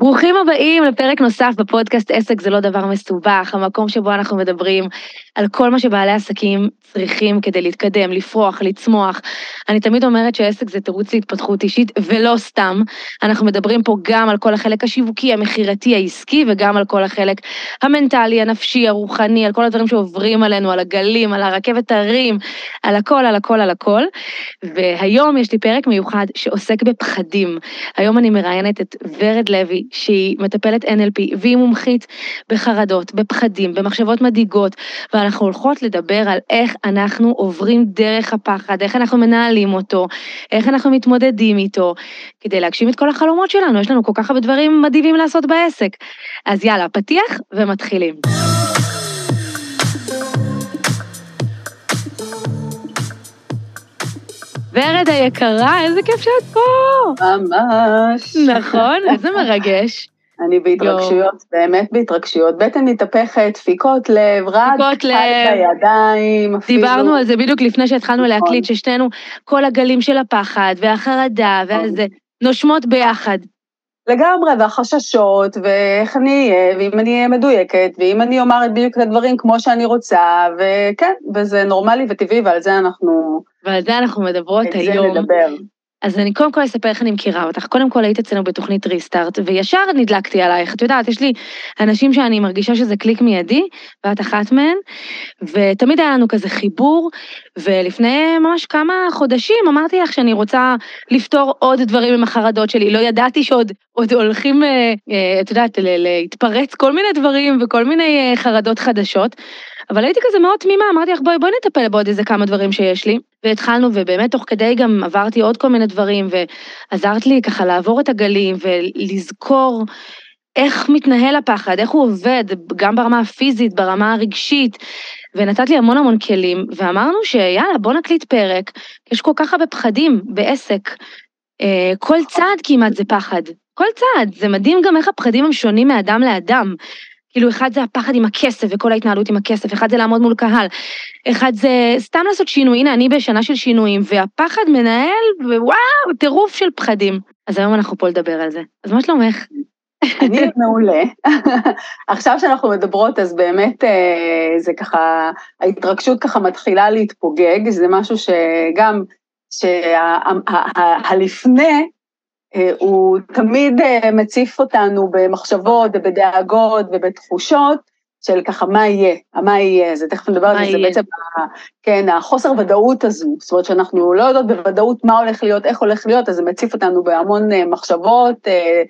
ברוכים הבאים לפרק נוסף בפודקאסט עסק זה לא דבר מסובך, המקום שבו אנחנו מדברים על כל מה שבעלי עסקים צריכים כדי להתקדם, לפרוח, לצמוח. אני תמיד אומרת שעסק זה תירוץ להתפתחות אישית, ולא סתם. אנחנו מדברים פה גם על כל החלק השיווקי, המכירתי, העסקי, וגם על כל החלק המנטלי, הנפשי, הרוחני, על כל הדברים שעוברים עלינו, על הגלים, על הרכבת הרים, על הכל, על הכל, על הכל. והיום יש לי פרק מיוחד שעוסק בפחדים. היום אני מראיינת את ורד לוי, שהיא מטפלת NLP, והיא מומחית בחרדות, בפחדים, במחשבות מדאיגות, ואנחנו הולכות לדבר על איך אנחנו עוברים דרך הפחד, איך אנחנו מנהלים אותו, איך אנחנו מתמודדים איתו, כדי להגשים את כל החלומות שלנו, יש לנו כל כך הרבה דברים מדהימים לעשות בעסק. אז יאללה, פתיח ומתחילים. ורד היקרה, איזה כיף שאת פה. ממש. נכון, איזה מרגש. אני בהתרגשויות, באמת בהתרגשויות. בטן מתהפכת, דפיקות לב, דפיקות לב. בידיים, אפילו. דיברנו על זה בדיוק לפני שהתחלנו נכון. להקליט, ששתינו, כל הגלים של הפחד והחרדה והזה, נושמות ביחד. לגמרי, והחששות, ואיך אני אהיה, ואם אני אהיה מדויקת, ואם אני אומר בדיוק את הדברים כמו שאני רוצה, וכן, וזה נורמלי וטבעי, ועל זה אנחנו... ועל זה אנחנו מדברות את זה היום. נדבר. אז אני קודם כל אספר איך אני מכירה אותך. קודם כל היית אצלנו בתוכנית ריסטארט, וישר נדלקתי עלייך. את יודעת, יש לי אנשים שאני מרגישה שזה קליק מיידי, ואת אחת מהן, ותמיד היה לנו כזה חיבור, ולפני ממש כמה חודשים אמרתי לך שאני רוצה לפתור עוד דברים עם החרדות שלי. לא ידעתי שעוד עוד הולכים, אה, אה, את יודעת, להתפרץ כל מיני דברים וכל מיני אה, חרדות חדשות. אבל הייתי כזה מאוד תמימה, אמרתי לך, בואי, בואי נטפל בעוד איזה כמה דברים שיש לי. והתחלנו, ובאמת תוך כדי גם עברתי עוד כל מיני דברים, ועזרת לי ככה לעבור את הגלים ולזכור איך מתנהל הפחד, איך הוא עובד, גם ברמה הפיזית, ברמה הרגשית, ונתת לי המון המון כלים, ואמרנו שיאללה, בוא נקליט פרק, יש כל כך הרבה פחדים בעסק. אה, כל צעד כמעט זה פחד, כל צעד, זה מדהים גם איך הפחדים הם שונים מאדם לאדם. כאילו, אחד זה הפחד עם הכסף וכל ההתנהלות עם הכסף, אחד זה לעמוד מול קהל, אחד זה סתם לעשות שינוי, הנה, אני בשנה של שינויים, והפחד מנהל, ווואו, טירוף של פחדים. אז היום אנחנו פה לדבר על זה. אז מה שלומך? אני מעולה. עכשיו שאנחנו מדברות, אז באמת אה, זה ככה, ההתרגשות ככה מתחילה להתפוגג, זה משהו שגם, שהלפני, הוא תמיד אה, מציף אותנו במחשבות ובדאגות ובתחושות של ככה מה יהיה, מה יהיה, זה תכף נדבר על זה, זה? בעצם, כן, החוסר ודאות הזו, זאת אומרת שאנחנו לא יודעות בוודאות מה הולך להיות, איך הולך להיות, אז זה מציף אותנו בהמון אה, מחשבות, אה,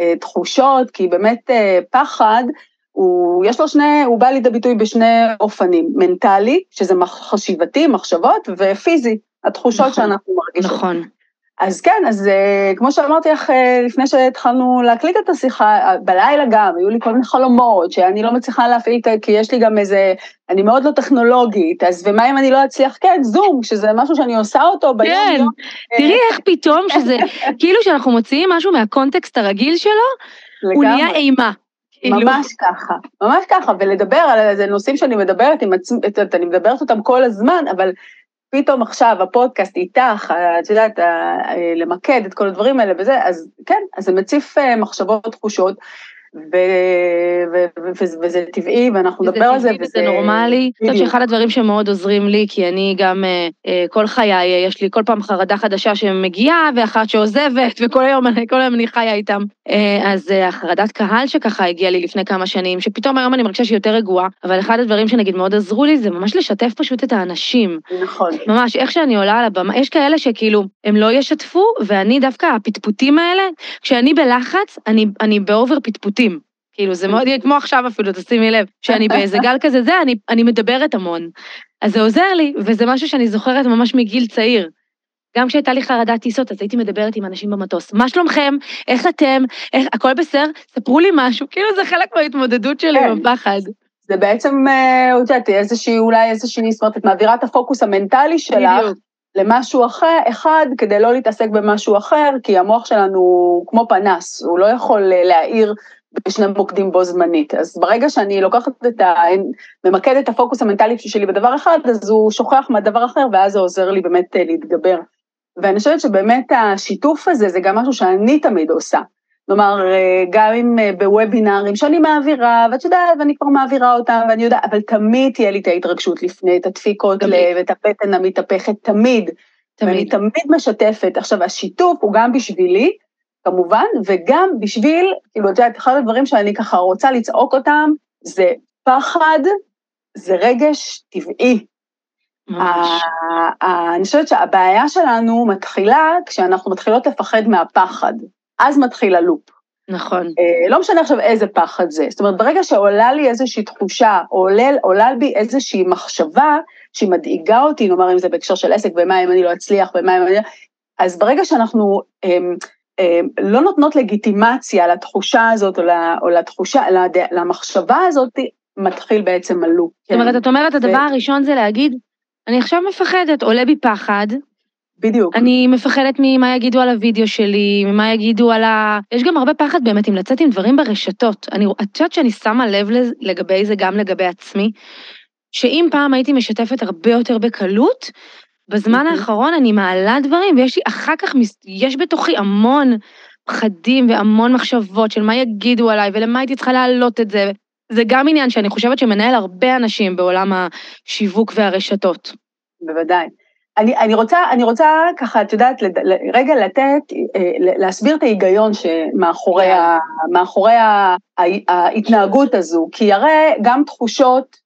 אה, תחושות, כי באמת אה, פחד, הוא, יש לו שני, הוא בא לידי ביטוי בשני אופנים, מנטלי, שזה חשיבתי, מחשבות, ופיזי, התחושות נכון, שאנחנו מרגישות. נכון. אז כן, אז uh, כמו שאמרתי לך uh, לפני שהתחלנו להקליט את השיחה, uh, בלילה גם, היו לי כל מיני חלומות שאני לא מצליחה להפעיל, כי יש לי גם איזה, אני מאוד לא טכנולוגית, אז ומה אם אני לא אצליח? כן, זום, שזה משהו שאני עושה אותו ביום כן, יום. תראי איך פתאום שזה, כאילו שאנחנו מוציאים משהו מהקונטקסט הרגיל שלו, הוא נהיה אימה. כאילו. ממש ככה, ממש ככה, ולדבר על זה נושאים שאני מדברת עם עצמי, אני מדברת אותם כל הזמן, אבל פתאום עכשיו הפודקאסט איתך, את יודעת, ה- אה, למקד את כל הדברים האלה וזה, אז כן, אז זה מציף אה, מחשבות, תחושות, וזה טבעי, ואנחנו נדבר על זה, וזה טבעי וזה נורמלי. אני חושבת. שאחד הדברים שמאוד עוזרים לי, כי אני גם אה, אה, כל חיי, אה, יש לי כל פעם חרדה חדשה שמגיעה, ואחת שעוזבת, וכל היום אני- חיה איתם. אז החרדת קהל שככה הגיעה לי לפני כמה שנים, שפתאום היום אני מרגישה שהיא יותר רגועה, אבל אחד הדברים שנגיד מאוד עזרו לי, זה ממש לשתף פשוט את האנשים. נכון, ממש, איך שאני עולה על הבמה, יש כאלה שכאילו, הם לא ישתפו, ואני דווקא, הפטפוטים האלה, כשאני בלחץ, אני, אני באובר פטפוטים. כאילו, זה מאוד, כמו עכשיו אפילו, תשימי לב, שאני באיזה גל כזה, זה, אני, אני מדברת המון. אז זה עוזר לי, וזה משהו שאני זוכרת ממש מגיל צעיר. גם כשהייתה לי חרדת טיסות, אז הייתי מדברת עם אנשים במטוס. מה שלומכם? איך אתם? איך, הכל בסדר? ספרו לי משהו. כאילו, זה חלק מההתמודדות שלי כן. עם הפחד. זה בעצם, אה, את יודעת, איזושהי, אולי איזושהי, זאת אומרת, את מעבירה את הפוקוס המנטלי שלך, בדיוק. למשהו אחר, אחד, כדי לא להתעסק במשהו אחר, כי המוח שלנו הוא כמו פנס, הוא לא יכול אה, להאיר בשני מוקדים בו זמנית. אז ברגע שאני לוקחת את ה... ממקדת את הפוקוס המנטלי שלי בדבר אחד, אז הוא שוכח מהדבר אחר, ואז זה עוזר לי באמת אה, להתגבר. ואני חושבת שבאמת השיתוף הזה, זה גם משהו שאני תמיד עושה. כלומר, אה, גם אם אה, בוובינארים שאני מעבירה, ואת יודעת, ואני כבר מעבירה אותם, ואני יודעת, אבל תמיד תהיה לי את ההתרגשות לפני, את הדפיקות לב, את הבטן המתהפכת, תמיד. תמיד. ואני תמיד משתפת. עכשיו, השיתוף הוא גם בשבילי, כמובן, וגם בשביל, כאילו, את יודעת, אחד הדברים שאני ככה רוצה לצעוק אותם, זה פחד, זה רגש טבעי. ממש. אני חושבת שהבעיה שלנו מתחילה כשאנחנו מתחילות לפחד מהפחד. אז מתחיל הלופ. נכון. אה, לא משנה עכשיו איזה פחד זה. זאת אומרת, ברגע שעולה לי איזושהי תחושה, או עולה, עולה בי איזושהי מחשבה שהיא מדאיגה אותי, נאמר אם זה בהקשר של עסק, ומה אם אני לא אצליח, ומה אם אני... אז ברגע שאנחנו הם, לא נותנות לגיטימציה לתחושה הזאת, או, לתחושה, למחשבה הזאת, מתחיל בעצם הלופ. זאת אומרת, את אומרת, הדבר. הראשון זה להגיד, אני עכשיו מפחדת, עולה בי פחד, בדיוק. אני מפחדת ממה יגידו על הוידאו שלי, ממה יגידו על ה... יש גם הרבה פחד באמת אם לצאת עם דברים ברשתות. אני, את יודעת שאני שמה לב לגבי זה גם לגבי עצמי, שאם פעם הייתי משתפת הרבה יותר בקלות, בזמן האחרון אני מעלה דברים, ויש לי אחר כך, יש בתוכי המון פחדים והמון מחשבות של מה יגידו עליי ולמה הייתי צריכה להעלות את זה. זה גם עניין שאני חושבת שמנהל הרבה אנשים בעולם השיווק והרשתות. בוודאי. אני, אני, רוצה, אני רוצה ככה, את יודעת, רגע לתת, אה, להסביר את ההיגיון שמאחורי ה, מאחורי ה, ההתנהגות הזו, כי הרי גם תחושות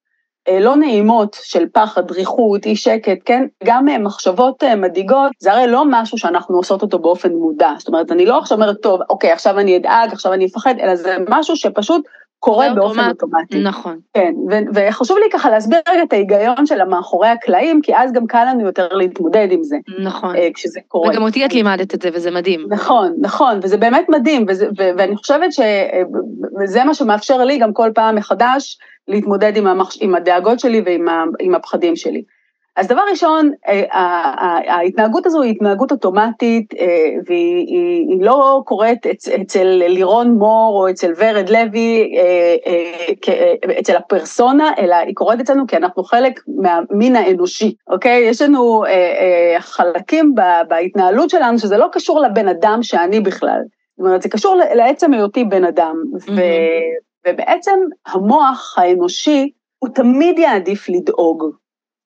לא נעימות של פחד, דריכות, אי שקט, כן? גם אה, מחשבות מדאיגות, זה הרי לא משהו שאנחנו עושות אותו באופן מודע. זאת אומרת, אני לא עכשיו אומרת, טוב, אוקיי, עכשיו אני אדאג, עכשיו אני אפחד, אלא זה משהו שפשוט קורה באופן אוטומטי. נכון. כן, ו- וחשוב לי ככה להסביר רגע את ההיגיון של המאחורי הקלעים, כי אז גם קל לנו יותר להתמודד עם זה. נכון. אה, כשזה קורה. וגם אותי את לימדת את זה, וזה מדהים. נכון, נכון, וזה באמת מדהים, וזה, ו- ואני חושבת שזה מה שמאפשר לי גם כל פעם מחדש להתמודד עם, המחש... עם הדאגות שלי ועם הפחדים שלי. אז דבר ראשון, אה, ההתנהגות הזו היא התנהגות אוטומטית, אה, והיא לא קורית אצל לירון מור או אצל ורד לוי, אה, אצל הפרסונה, אלא היא קורית אצלנו כי אנחנו חלק מהמין האנושי, אוקיי? יש לנו חלקים בהתנהלות שלנו שזה לא קשור לבן אדם שאני בכלל. זאת אומרת, זה קשור לעצם היותי בן אדם, ו, ובעצם המוח האנושי, הוא תמיד יעדיף לדאוג.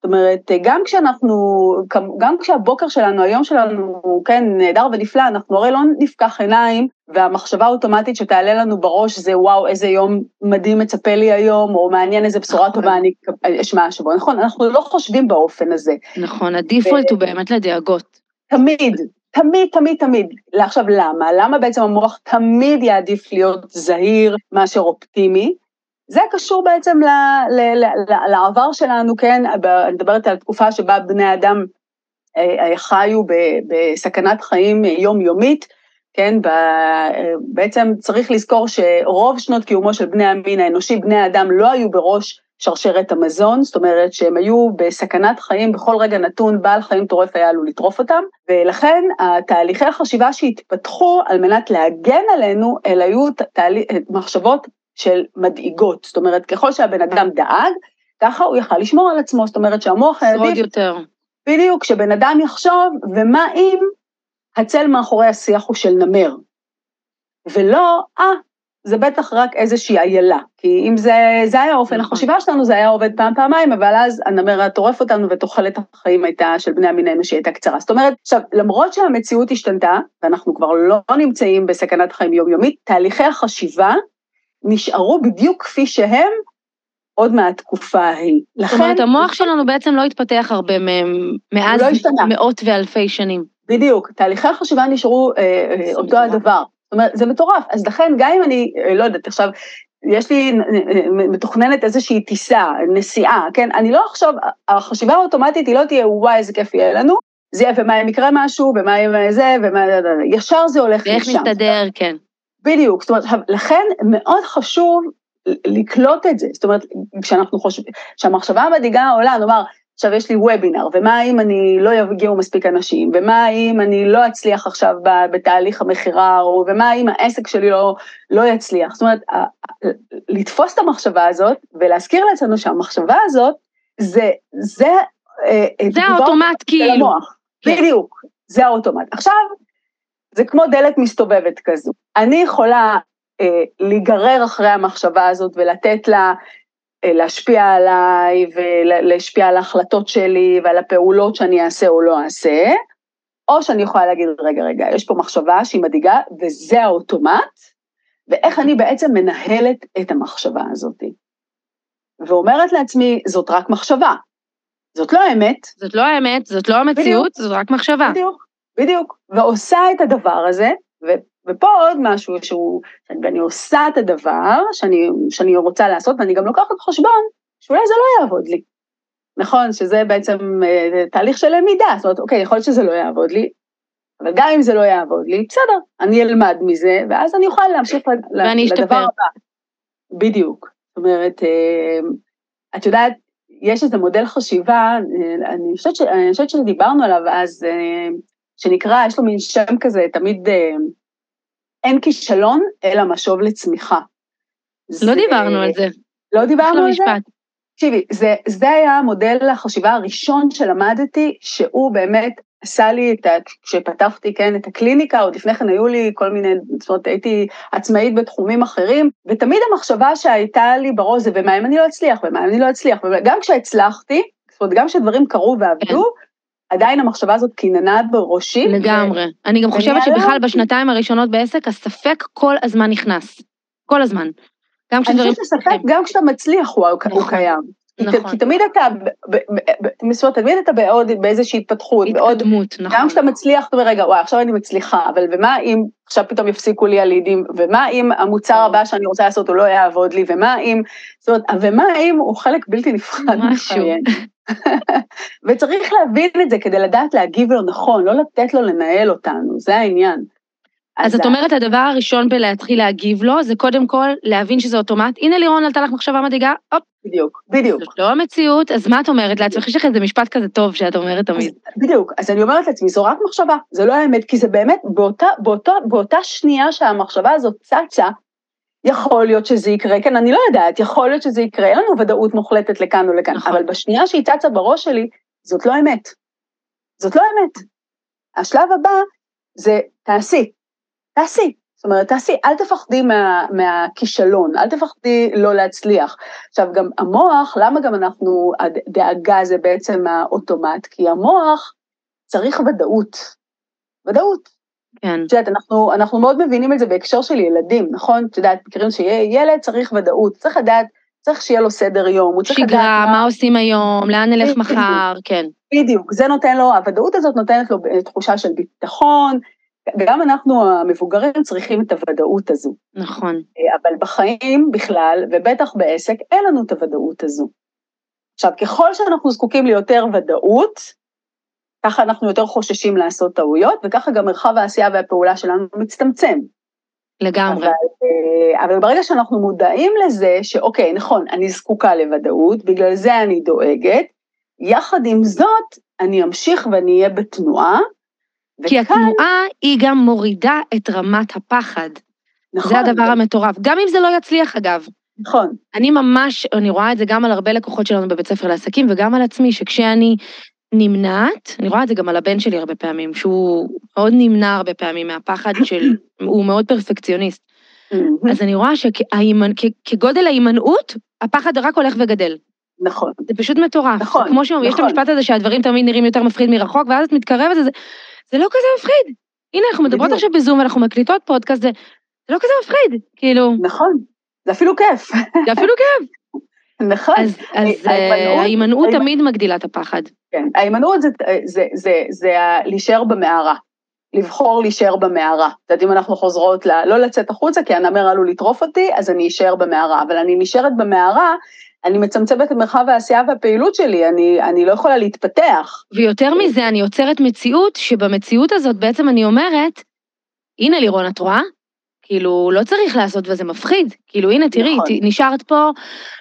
זאת אומרת, גם כשאנחנו, גם כשהבוקר שלנו, היום שלנו, כן, נהדר ונפלא, אנחנו הרי לא נפקח עיניים, והמחשבה האוטומטית שתעלה לנו בראש זה וואו, איזה יום מדהים מצפה לי היום, או מעניין איזה בשורה נכון. טובה אני אשמע השבוע, נכון? אנחנו לא חושבים באופן הזה. נכון, הדיפולט ו... הוא באמת לדאגות. תמיד, תמיד, תמיד, תמיד. עכשיו, למה? למה בעצם המוח תמיד יעדיף להיות זהיר מאשר אופטימי? זה קשור בעצם ל, ל, ל, ל, לעבר שלנו, כן, אני מדברת על תקופה שבה בני אדם אה, אה, חיו בסכנת חיים יומיומית, כן, בעצם צריך לזכור שרוב שנות קיומו של בני המין האנושי, בני האדם לא היו בראש שרשרת המזון, זאת אומרת שהם היו בסכנת חיים בכל רגע נתון, בעל חיים טורף היה עלול לטרוף אותם, ולכן התהליכי החשיבה שהתפתחו על מנת להגן עלינו, אלה היו תהליך, מחשבות של מדאיגות, זאת אומרת, ככל שהבן אדם דאג, ככה הוא יכל לשמור על עצמו, זאת אומרת שהמוח העדיף... שרוד יותר. בדיוק, שבן אדם יחשוב, ומה אם הצל מאחורי השיח הוא של נמר? ולא, אה, זה בטח רק איזושהי איילה, כי אם זה, זה היה אופן נכון. החשיבה שלנו, זה היה עובד פעם, פעמיים, אבל אז הנמר היה טורף אותנו ותוחלת החיים הייתה, של בני המין האנושי הייתה קצרה. זאת אומרת, עכשיו, למרות שהמציאות השתנתה, ואנחנו כבר לא נמצאים בסכנת חיים יומיומית, תהליכי החשיבה נשארו בדיוק כפי שהם עוד מהתקופה ההיא. לכן... זאת אומרת, המוח שלנו בעצם לא התפתח הרבה מהם מאז לא מאות ואלפי שנים. בדיוק, תהליכי החשיבה נשארו אה, אה, אותו הדבר. זאת אומרת, זה מטורף. אז לכן, גם אם אני, אה, לא יודעת, עכשיו, יש לי מתוכננת איזושהי טיסה, נסיעה, כן? אני לא עכשיו, החשיבה האוטומטית היא לא תהיה, וואי, איזה כיף יהיה לנו, זה יהיה, ומה אם יקרה משהו, ומה אם זה, ומה, ישר זה הולך לשם. ואיך נסתדר, כן. בדיוק, זאת אומרת, לכן מאוד חשוב לקלוט את זה, זאת אומרת, כשאנחנו חושבים, כשהמחשבה המדאיגה עולה, נאמר, עכשיו יש לי וובינר, ומה אם אני לא יגיעו מספיק אנשים, ומה אם אני לא אצליח עכשיו בתהליך המכירה, ומה אם העסק שלי לא, לא יצליח. זאת אומרת, לתפוס את המחשבה הזאת, ולהזכיר לעצמנו שהמחשבה הזאת, זה, זה, אה, זה האוטומט כאילו. כן. בדיוק, זה האוטומט. עכשיו, זה כמו דלת מסתובבת כזו. אני יכולה אה, להיגרר אחרי המחשבה הזאת ולתת לה אה, להשפיע עליי ולהשפיע על ההחלטות שלי ועל הפעולות שאני אעשה או לא אעשה, או שאני יכולה להגיד, רגע, רגע, יש פה מחשבה שהיא מדאיגה וזה האוטומט, ואיך אני בעצם מנהלת את המחשבה הזאת. ואומרת לעצמי, זאת רק מחשבה, זאת לא האמת. זאת לא האמת, זאת לא המציאות, בדיוק, זאת רק מחשבה. בדיוק, בדיוק. ועושה את הדבר הזה, ו, ופה עוד משהו שהוא, ואני עושה את הדבר שאני, שאני רוצה לעשות, ואני גם לוקחת בחשבון שאולי זה לא יעבוד לי. נכון, שזה בעצם אה, תהליך של למידה, זאת אומרת, אוקיי, יכול להיות שזה לא יעבוד לי, אבל גם אם זה לא יעבוד לי, בסדר, אני אלמד מזה, ואז אני אוכל להמשיך לדבר הבא. בדיוק. זאת אומרת, אה, את יודעת, יש איזה מודל חשיבה, אה, אני חושבת, ש, אני חושבת שדיברנו עליו אז, שנקרא, יש לו מין שם כזה, תמיד אין כישלון, אלא משוב לצמיחה. לא זה, דיברנו על זה. לא דיברנו על זה? תקשיבי, זה, זה היה מודל החשיבה הראשון שלמדתי, שהוא באמת עשה לי את ה... כשפתחתי, כן, את הקליניקה, עוד לפני כן היו לי כל מיני, זאת אומרת, הייתי עצמאית בתחומים אחרים, ותמיד המחשבה שהייתה לי בראש זה, ומה אם אני לא אצליח, ומה אם אני לא אצליח, וגם כשהצלחתי, זאת אומרת, גם כשדברים קרו ועבדו, כן. עדיין המחשבה הזאת קיננה בראשי. לגמרי. ו... אני גם חושבת שבכלל בשנתיים הראשונות בעסק, הספק כל הזמן נכנס. כל הזמן. גם כשדברים... אני חושבת שספק, גם כשאתה מצליח הוא, נכון. הוא קיים. נכון. כי תמיד אתה, אומרת, תמיד אתה בעוד, באיזושהי התפתחות, התקדמות, נכון. גם כשאתה מצליח, אתה אומר, רגע, וואי, עכשיו אני מצליחה, אבל ומה אם עכשיו פתאום יפסיקו לי הלידים, ומה אם המוצר הבא שאני רוצה לעשות הוא לא יעבוד לי, ומה אם, זאת אומרת, ומה אם הוא חלק בלתי נפרד מחיינו. וצריך להבין את זה כדי לדעת להגיב לו נכון, לא לתת לו לנהל אותנו, זה העניין. אז את אומרת, הדבר הראשון בלהתחיל להגיב לו, זה קודם כל להבין שזה אוטומט. הנה לירון, עלתה לך מחשבה מדאיגה, הופ. בדיוק, בדיוק. זאת לא המציאות, אז מה את אומרת לעצמך? יש לך איזה משפט כזה טוב שאת אומרת תמיד. בדיוק, אז אני אומרת לעצמי, זו רק מחשבה, זה לא האמת, כי זה באמת, באותה, באותה, באותה שנייה שהמחשבה הזאת צצה, יכול להיות שזה יקרה, כן, אני לא יודעת, יכול להיות שזה יקרה, אין לנו ודאות מוחלטת לכאן או לכאן, נכון. אבל בשנייה שהיא צצה בראש שלי, זאת לא אמת. זאת לא אמת. השלב הבא זה תעשי, תעשי. זאת אומרת, תעשי, אל תפחדי מה, מהכישלון, אל תפחדי לא להצליח. עכשיו, גם המוח, למה גם אנחנו, הדאגה זה בעצם האוטומט? כי המוח צריך ודאות. ודאות. כן. את יודעת, אנחנו, אנחנו מאוד מבינים את זה בהקשר של ילדים, נכון? את יודעת, מכירים שיהיה ילד צריך ודאות, צריך לדעת, צריך שיהיה לו סדר יום, הוא צריך לדעת... שגרה, מה עושים היום, לאן נלך מחר, כן. בדיוק, זה נותן לו, הוודאות הזאת נותנת לו תחושה של ביטחון, גם אנחנו המבוגרים צריכים את הוודאות הזו. נכון. אבל בחיים בכלל, ובטח בעסק, אין לנו את הוודאות הזו. עכשיו, ככל שאנחנו זקוקים ליותר ודאות, ככה אנחנו יותר חוששים לעשות טעויות, וככה גם מרחב העשייה והפעולה שלנו מצטמצם. לגמרי. אבל, אה, אבל ברגע שאנחנו מודעים לזה, שאוקיי, נכון, אני זקוקה לוודאות, בגלל זה אני דואגת, יחד עם זאת, אני אמשיך ואני אהיה בתנועה, כי. התנועה היא גם מורידה את רמת הפחד. נכון. זה הדבר המטורף. גם אם זה לא יצליח, אגב. נכון. אני ממש, אני רואה את זה גם על הרבה לקוחות שלנו בבית ספר לעסקים, וגם על עצמי, שכשאני נמנעת, אני רואה את זה גם על הבן שלי הרבה פעמים, שהוא מאוד נמנע הרבה פעמים מהפחד של, הוא מאוד פרפקציוניסט. אז אני רואה שכגודל ההימנעות, הפחד רק הולך וגדל. נכון. זה פשוט מטורף. נכון, כמו שאומרים, נכון. יש את נכון. המשפט הזה שהדברים תמיד נראים יותר מפחיד מרחוק, ואז את מתקרבת לזה, זה לא כזה מפחיד. הנה, אנחנו מדברות בדיוק. עכשיו בזום ואנחנו מקליטות פודקאסט, זה, זה לא כזה מפחיד, כאילו. נכון, זה אפילו כיף. זה אפילו כיף. נכון. אז, אז אה, ההימנעות תמיד מגדילה את הפחד. כן, ההימנעות זה, זה, זה, זה, זה להישאר במערה. לבחור להישאר במערה. את יודעת, אם אנחנו חוזרות ל... לא לצאת החוצה, כי הנמר עלול לטרוף אותי, אז אני אשאר במערה. אבל אני נשארת במערה אני מצמצמת את מרחב העשייה והפעילות שלי, אני, אני לא יכולה להתפתח. ויותר מזה, אני יוצרת מציאות, שבמציאות הזאת בעצם אני אומרת, הנה לירון, את רואה? כאילו, לא צריך לעשות וזה מפחיד. כאילו, הנה, תראי, נכון. נשארת פה,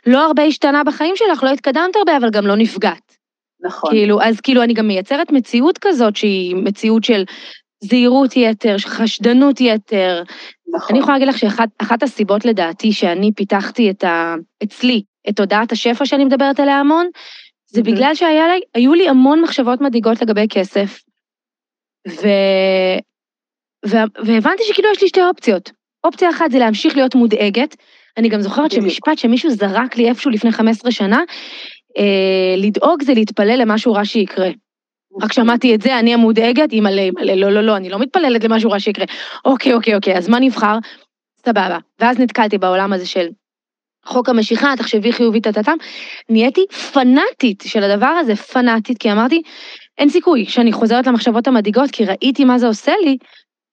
לא הרבה השתנה בחיים שלך, לא התקדמת הרבה, אבל גם לא נפגעת. נכון. כאילו, אז כאילו, אני גם מייצרת מציאות כזאת, שהיא מציאות של זהירות יתר, חשדנות יתר. נכון. אני יכולה להגיד לך שאחת הסיבות לדעתי שאני פיתחתי את ה... אצלי, את תודעת השפע שאני מדברת עליה המון, זה בגלל שהיו לי המון מחשבות מדאיגות לגבי כסף. והבנתי שכאילו יש לי שתי אופציות. אופציה אחת זה להמשיך להיות מודאגת. אני גם זוכרת שמשפט שמישהו זרק לי איפשהו לפני 15 שנה, אה, לדאוג זה להתפלל למשהו רע שיקרה. רק שמעתי את זה, אני המודאגת, אימא'לה, אימא'לה, לא, לא, לא, אני לא מתפללת למשהו רע שיקרה. אוקיי, אוקיי, אוקיי, אז מה נבחר? סבבה. ואז נתקלתי בעולם הזה של חוק המשיכה, תחשבי חיובית, טטטם. נהייתי פנאטית של הדבר הזה, פנאטית, כי אמרתי, אין סיכוי שאני חוזרת למחשבות המדאיגות, כי ראיתי מה זה עושה לי,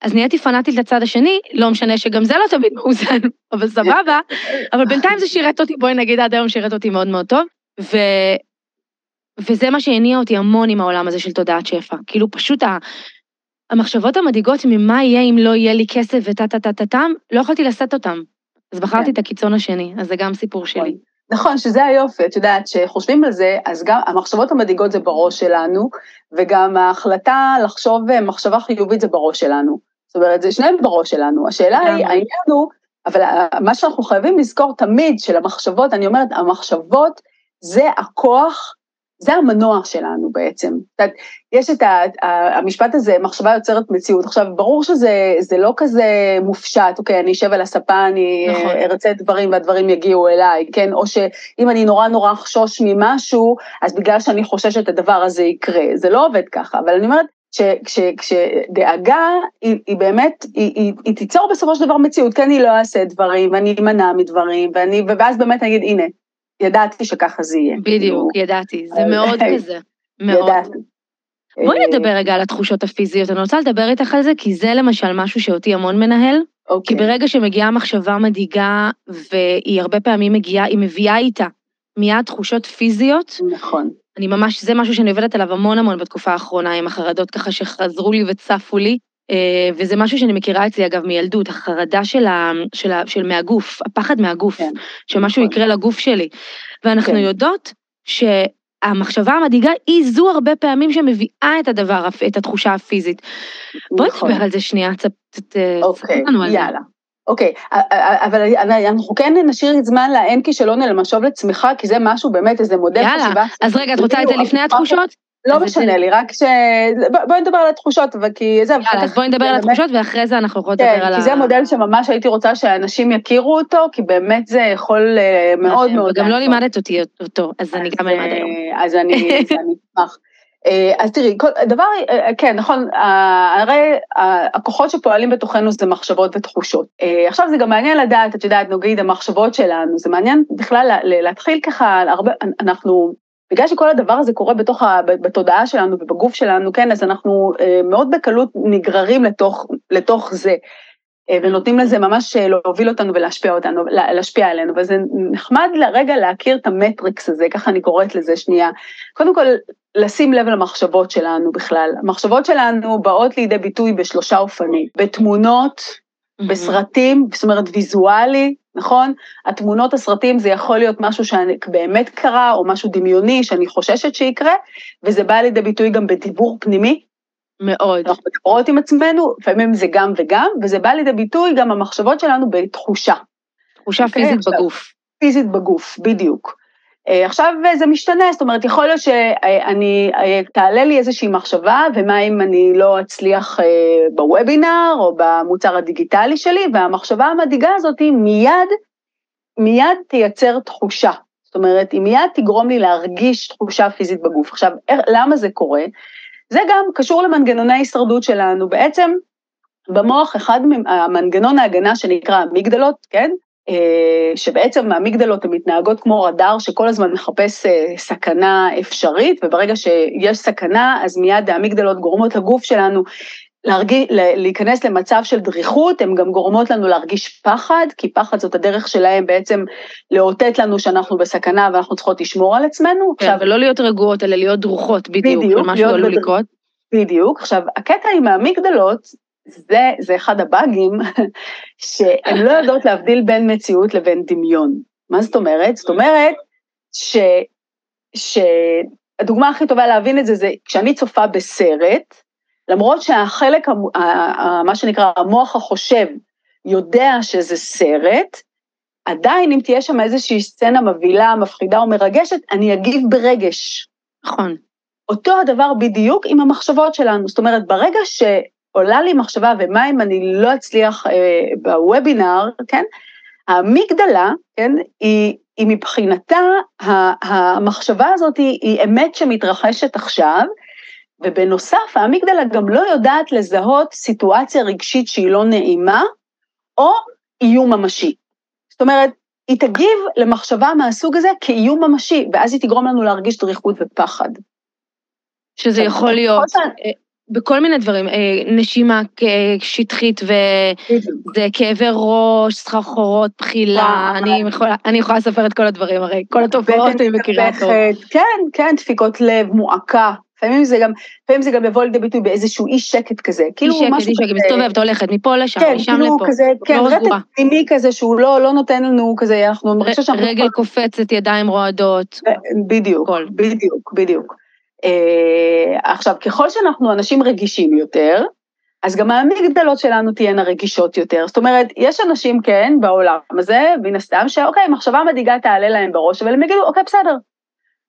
אז נהייתי פנאטית לצד השני, לא משנה שגם זה לא תמיד מאוזן, אבל סבבה, אבל בינתיים זה שירת אותי, בואי נגיד עד היום שירת אותי מאוד מאוד טוב, ו... וזה מה שהניע אותי המון עם העולם הזה של תודעת שפע. כאילו פשוט ה... המחשבות המדאיגות ממה יהיה אם לא יהיה לי כסף וטה-טה-טה-טם, לא יכולתי לשאת אותם. אז בחרתי כן. את הקיצון השני, אז זה גם סיפור נכון. שלי. נכון, שזה היופי, את יודעת, כשחושבים על זה, אז גם המחשבות המדאיגות זה בראש שלנו, וגם ההחלטה לחשוב מחשבה חיובית זה בראש שלנו. זאת אומרת, זה שניהם בראש שלנו. השאלה היא, העניין הוא, אבל מה שאנחנו חייבים לזכור תמיד של המחשבות, אני אומרת, המחשבות זה הכוח זה המנוע שלנו בעצם. יש את המשפט הזה, מחשבה יוצרת מציאות. עכשיו, ברור שזה לא כזה מופשט, אוקיי, אני אשב על הספה, אני נכון. ארצה דברים והדברים יגיעו אליי, כן? או שאם אני נורא נורא אחשוש ממשהו, אז בגלל שאני חוששת הדבר הזה יקרה. זה לא עובד ככה, אבל אני אומרת, כשדאגה היא, היא באמת, היא, היא, היא תיצור בסופו של דבר מציאות, כן, אני לא אעשה דברים, ואני אמנע מדברים, ואני, ואז באמת אני אגיד, הנה, ידעתי שככה זה יהיה. בדיוק, ידעתי, זה מאוד כזה. מאוד. ידעתי. בואי אה, נדבר רגע על התחושות הפיזיות, אני רוצה לדבר איתך על זה, כי זה למשל משהו שאותי המון מנהל. אוקיי. כי ברגע שמגיעה מחשבה מדאיגה, והיא הרבה פעמים מגיעה, היא מביאה איתה מיד תחושות פיזיות. נכון. אני ממש, זה משהו שאני עובדת עליו המון המון בתקופה האחרונה, עם החרדות ככה שחזרו לי וצפו לי. אה, וזה משהו שאני מכירה אצלי, אגב, מילדות, החרדה של, ה, של, ה, של מהגוף, הפחד מהגוף, כן, שמשהו נכון. יקרה לגוף שלי. ואנחנו כן. יודעות שהמחשבה המדאיגה היא זו הרבה פעמים שמביאה את הדבר, את התחושה הפיזית. בואי נכון. נדבר על זה שנייה, קצת, אוקיי, יאללה. אוקיי, אבל אנחנו כן נשאיר זמן לאין כישלון אלא משוב לצמיחה, כי זה משהו באמת, איזה מודל חשיבה. יאללה, אז רגע, את רוצה את זה לפני התחושות? לא משנה לי, רק ש... בואי נדבר על התחושות, כי זה... יאללה, אז בואי נדבר על התחושות ואחרי זה אנחנו יכולות לדבר על ה... כן, כי זה מודל שממש הייתי רוצה שאנשים יכירו אותו, כי באמת זה יכול אה, מאוד מאוד... וגם לא לימדת אותי אותו, אז אני גם אלמד היום. אה, אז אני אשמח. אה, אז תראי, דבר, כן, נכון, הרי הכוחות שפועלים בתוכנו זה מחשבות ותחושות. עכשיו זה גם מעניין לדעת, את יודעת, נגיד המחשבות שלנו, זה מעניין בכלל להתחיל ככה, הרבה, אנחנו בגלל שכל הדבר הזה קורה בתוך, ה, בתודעה שלנו ובגוף שלנו, כן, אז אנחנו אה, מאוד בקלות נגררים לתוך, לתוך זה, אה, ונותנים לזה ממש אה, להוביל אותנו ולהשפיע אותנו, להשפיע עלינו, וזה נחמד לרגע להכיר את המטריקס הזה, ככה אני קוראת לזה שנייה. קודם כל, לשים לב למחשבות שלנו בכלל. המחשבות שלנו באות לידי ביטוי בשלושה אופנים, בתמונות. בסרטים, זאת אומרת ויזואלי, נכון? התמונות, הסרטים, זה יכול להיות משהו שבאמת קרה, או משהו דמיוני שאני חוששת שיקרה, וזה בא לידי ביטוי גם בדיבור פנימי. מאוד. אנחנו מדברות עם עצמנו, לפעמים זה גם וגם, וזה בא לידי ביטוי גם המחשבות שלנו בתחושה. תחושה אוקיי? פיזית בגוף. פיזית בגוף, בדיוק. אה, עכשיו זה משתנה, זאת אומרת, יכול להיות שאני, אה, תעלה לי איזושהי מחשבה, ומה אם אני לא אצליח אה, בוובינר או במוצר הדיגיטלי שלי, והמחשבה המדאיגה הזאת מיד, מיד תייצר תחושה. זאת אומרת, היא מיד תגרום לי להרגיש תחושה פיזית בגוף. עכשיו, למה זה קורה? זה גם קשור למנגנוני ההישרדות שלנו. בעצם, במוח, אחד המנגנון ההגנה שנקרא אמיגדלות, כן? אה, שבעצם המגדלות הן מתנהגות כמו רדאר שכל הזמן מחפש אה, סכנה אפשרית, וברגע שיש סכנה, אז מיד המגדלות גורמות לגוף שלנו להרגיש, להיכנס למצב של דריכות, הן גם גורמות לנו להרגיש פחד, כי פחד זאת הדרך שלהם בעצם לאותת לנו שאנחנו בסכנה ואנחנו צריכות לשמור על עצמנו. כן, עכשיו, ולא להיות רגועות, אלא להיות דרוכות בדיוק, בדיוק משהו עלול לקרות. בדיוק, עכשיו, הקטע עם המגדלות, זה, זה אחד הבאגים, שהן לא יודעות להבדיל בין מציאות לבין דמיון. מה זאת אומרת? זאת אומרת ש... שהדוגמה הכי טובה להבין את זה, זה כשאני צופה בסרט, למרות שהחלק, מה שנקרא המוח החושב, יודע שזה סרט, עדיין אם תהיה שם איזושהי סצנה מבהילה, מפחידה או מרגשת, אני אגיב ברגש. נכון. אותו הדבר בדיוק עם המחשבות שלנו. זאת אומרת, ברגע ש... עולה לי מחשבה, ומה אם אני לא אצליח אה, בוובינר, כן? האמיגדלה, כן, היא, היא מבחינתה, המחשבה הזאת היא, היא אמת שמתרחשת עכשיו, ובנוסף, האמיגדלה גם לא יודעת לזהות סיטואציה רגשית שהיא לא נעימה, או איום ממשי. זאת אומרת, היא תגיב למחשבה מהסוג הזה כאיום ממשי, ואז היא תגרום לנו להרגיש דריכות ופחד. שזה יכול להיות בכל מיני דברים, אה, נשימה שטחית וזה כאבי ראש, סחרחורות, בחילה, אני יכולה לספר את כל הדברים הרי, כל התופעות אני מכירה טוב. כן, כן, דפיקות לב, מועקה, לפעמים זה גם, לפעמים זה גם יבוא לידי ביטוי באיזשהו אי שקט כזה, כאילו משהו כזה. אי שקט, אי שקט, מסתובבת, הולכת מפה לשם, כן, משם כאילו לפה, כזה, כן, לא רטט פנימי כזה שהוא לא, לא נותן לנו כזה, אנחנו מרגישה שאנחנו... רגל קופצת, ידיים רועדות. בדיוק, בדיוק, בדיוק. אה, עכשיו, ככל שאנחנו אנשים רגישים יותר, אז גם האמיגדלות שלנו תהיינה רגישות יותר. זאת אומרת, יש אנשים, כן, בעולם הזה, מן הסתם, שאוקיי, מחשבה מדאיגה תעלה להם בראש, אבל הם יגידו, אוקיי, בסדר,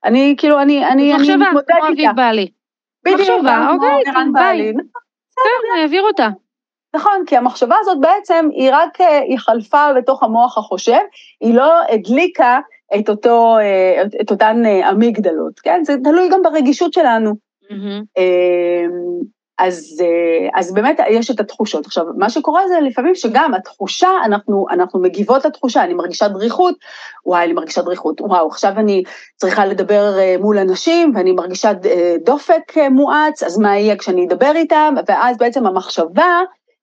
אני כאילו, אני, אני, אני מתמודד איתה. מחשבה, כמו אביב בעלי. בדיוק, מחשבה, אוקיי, ביי. כן, אני אעביר אותה. נכון, כי המחשבה הזאת בעצם, היא רק, אה, היא חלפה בתוך המוח החושב, היא לא הדליקה את, אותו, אה, את אותן אה, אמיגדלות, כן? זה תלוי גם ברגישות שלנו. Mm-hmm. אז, אה, אז באמת יש את התחושות. עכשיו, מה שקורה זה לפעמים שגם התחושה, אנחנו, אנחנו מגיבות לתחושה, אני מרגישה דריכות, וואי, אני מרגישה דריכות, וואו, עכשיו אני צריכה לדבר מול אנשים, ואני מרגישה דופק מואץ, אז מה יהיה כשאני אדבר איתם? ואז בעצם המחשבה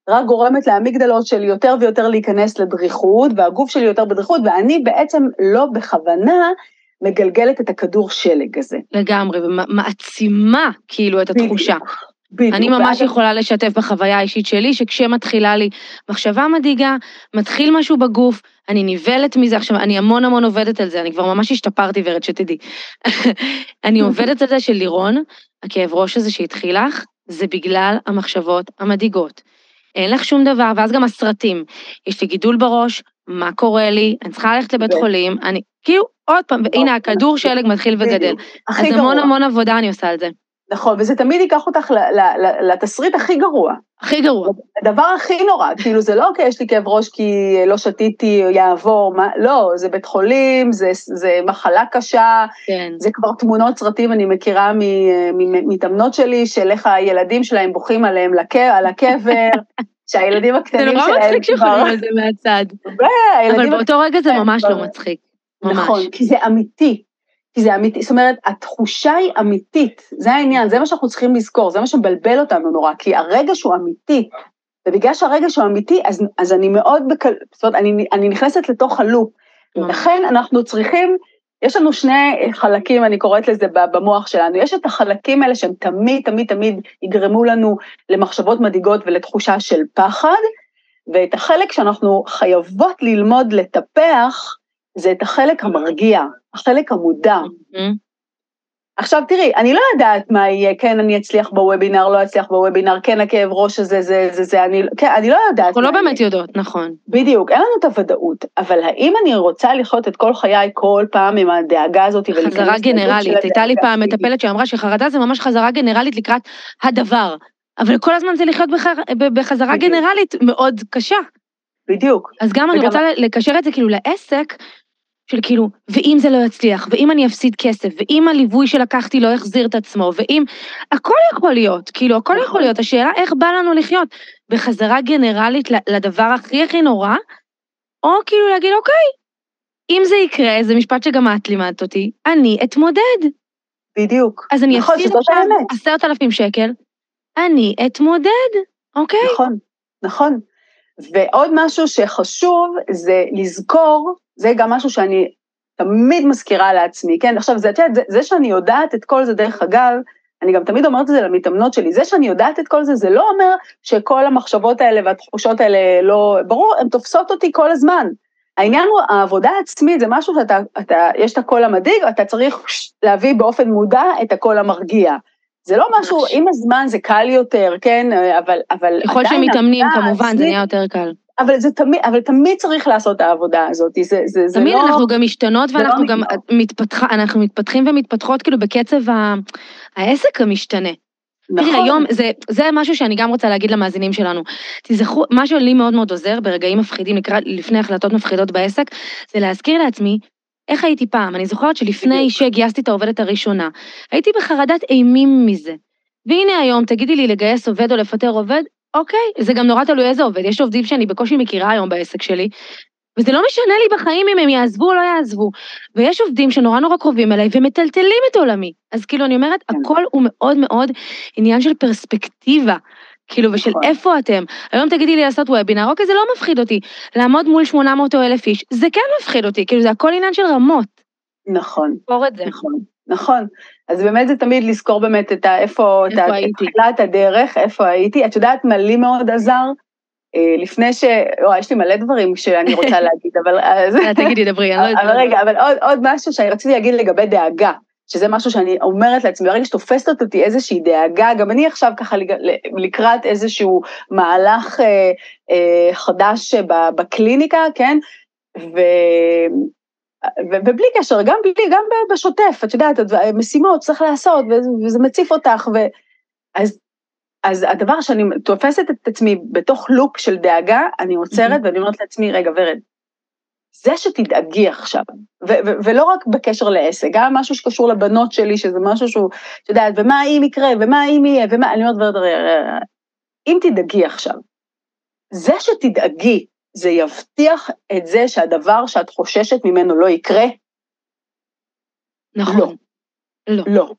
רק גורמת לאמיגדלות שלי יותר ויותר להיכנס לדריכות, והגוף שלי יותר בדריכות, ואני בעצם לא בכוונה, מגלגלת את הכדור שלג הזה. לגמרי, ומעצימה כאילו את התחושה. בדיוק. אני ממש יכולה לשתף בחוויה האישית שלי, שכשמתחילה לי מחשבה מדאיגה, מתחיל משהו בגוף, אני נבלת מזה, עכשיו, אני המון המון עובדת על זה, אני כבר ממש השתפרתי ורד שתדעי. אני עובדת על זה של לירון, הכאב ראש הזה שהתחיל לך, זה בגלל המחשבות המדאיגות. אין לך שום דבר, ואז גם הסרטים. יש לי גידול בראש, מה קורה לי, אני צריכה ללכת לבית חולים, אני, כאילו, עוד פעם, והנה הכדור שלג מתחיל וגדל. אז המון המון עבודה אני עושה על זה. נכון, וזה תמיד ייקח אותך לתסריט הכי גרוע. הכי גרוע. הדבר הכי נורא, כאילו זה לא כי יש לי כאב ראש כי לא שתיתי, יעבור, מה, לא, זה בית חולים, זה, זה מחלה קשה, כן. זה כבר תמונות סרטים, אני מכירה מתאמנות שלי, של איך הילדים שלהם בוכים עליהם לק, על הקבר, שהילדים הקטנים שלהם כבר... זה נורא מצחיק שחושבים על זה מהצד. אבל באותו רגע זה ממש לא מצחיק. ממש. נכון, כי זה אמיתי. כי זה אמיתי, זאת אומרת, התחושה היא אמיתית, זה העניין, זה מה שאנחנו צריכים לזכור, זה מה שמבלבל אותנו נורא, כי הרגע שהוא אמיתי, ובגלל שהרגע שהוא אמיתי, אז, אז אני מאוד בקל... זאת אומרת, אני, אני נכנסת לתוך הלופ, ולכן אנחנו צריכים, יש לנו שני חלקים, אני קוראת לזה במוח שלנו, יש את החלקים האלה שהם תמיד, תמיד, תמיד יגרמו לנו למחשבות מדאיגות ולתחושה של פחד, ואת החלק שאנחנו חייבות ללמוד לטפח, זה את החלק המרגיע, החלק המודע. Mm-hmm. עכשיו תראי, אני לא יודעת מה יהיה, כן, אני אצליח בוובינר, לא אצליח בוובינר, כן, הכאב ראש הזה, זה, זה, זה, אני, כן, אני לא יודעת. אנחנו לא באמת יודעות, נכון. בדיוק, אין לנו את הוודאות, אבל האם אני רוצה לחיות את כל חיי כל פעם עם הדאגה הזאת חזרה גנרלית, הייתה לי פעם מטפלת שאמרה שחרדה זה ממש חזרה גנרלית לקראת הדבר, אבל כל הזמן זה לחיות בחר, בחזרה בדיוק. גנרלית מאוד קשה. בדיוק. אז גם וגם... אני רוצה לקשר את זה כאילו לעסק, של כאילו, ואם זה לא יצליח, ואם אני אפסיד כסף, ואם הליווי שלקחתי לא יחזיר את עצמו, ואם... הכל יכול להיות, כאילו, הכל יכול להיות. השאלה איך בא לנו לחיות בחזרה גנרלית לדבר הכי הכי נורא, או כאילו להגיד, אוקיי, אם זה יקרה, זה משפט שגם את לימדת אותי, אני אתמודד. בדיוק. אז אני נכון, אפסיד עכשיו עשרת אלפים שקל, אני אתמודד, אוקיי? נכון, נכון. ועוד משהו שחשוב זה לזכור זה גם משהו שאני תמיד מזכירה לעצמי, כן? עכשיו, זה, זה, זה שאני יודעת את כל זה, דרך אגב, אני גם תמיד אומרת את זה למתאמנות שלי, זה שאני יודעת את כל זה, זה לא אומר שכל המחשבות האלה והתחושות האלה לא, ברור, הן תופסות אותי כל הזמן. העניין הוא, העבודה העצמית זה משהו שאתה, אתה, יש את הקול המדאיג, אתה צריך להביא באופן מודע את הקול המרגיע. זה לא משהו, עם הזמן זה קל יותר, כן, אבל, אבל... ככל שמתאמנים, כמובן, זה נהיה יותר קל. אבל זה תמיד, אבל תמיד צריך לעשות את העבודה הזאת, זה, זה, זה תמיד לא... תמיד אנחנו גם משתנות ואנחנו לא גם מתפתח, אנחנו מתפתחים ומתפתחות כאילו בקצב ה... העסק המשתנה. נכון. תראי, היום, זה, זה משהו שאני גם רוצה להגיד למאזינים שלנו. תזכרו, מה שלי מאוד מאוד עוזר ברגעים מפחידים, לקראת, לפני החלטות מפחידות בעסק, זה להזכיר לעצמי איך הייתי פעם. אני זוכרת שלפני שגייסתי את העובדת הראשונה, הייתי בחרדת אימים מזה. והנה היום, תגידי לי לגייס עובד או לפטר עובד, אוקיי, זה גם נורא תלוי איזה עובד. יש עובדים שאני בקושי מכירה היום בעסק שלי, וזה לא משנה לי בחיים אם הם יעזבו או לא יעזבו. ויש עובדים שנורא נורא קרובים אליי ומטלטלים את עולמי. אז כאילו, אני אומרת, כן. הכל הוא מאוד מאוד עניין של פרספקטיבה. כאילו, ושל נכון. איפה אתם. היום תגידי לי לעשות וובינר, אוקיי, זה לא מפחיד אותי. לעמוד מול 800 או 1,000 איש, זה כן מפחיד אותי, כאילו, זה הכל עניין של רמות. נכון. לזכור את זה. נכון, נכון. אז באמת זה תמיד לזכור באמת את ה, איפה, איפה את הייתי. תחילת הדרך, איפה הייתי. את יודעת מה לי מאוד עזר? אה, לפני ש... וואי, יש לי מלא דברים שאני רוצה להגיד, אבל... אה, תגידי, דברי, אני לא יודעת. אבל רגע, אבל עוד, עוד משהו שאני רציתי להגיד לגבי דאגה, שזה משהו שאני אומרת לעצמי, ברגע שתופסת אותי איזושהי דאגה, גם אני עכשיו ככה לקראת איזשהו מהלך אה, אה, חדש בקליניקה, כן? ו... ובלי קשר, גם בלי, גם בשוטף, את יודעת, משימות צריך לעשות, וזה מציף אותך, ו... אז אז הדבר שאני תופסת את עצמי בתוך לופ של דאגה, אני עוצרת ואני אומרת לעצמי, רגע, ורד, זה שתדאגי עכשיו, ו- ו- ולא רק בקשר לעסק, גם משהו שקשור לבנות שלי, שזה משהו שהוא, את יודעת, ומה אם יקרה, ומה אם יהיה, ומה, אני אומרת, ורד, אם תדאגי עכשיו, זה שתדאגי, זה יבטיח את זה שהדבר שאת חוששת ממנו לא יקרה? נכון. לא. לא. לא.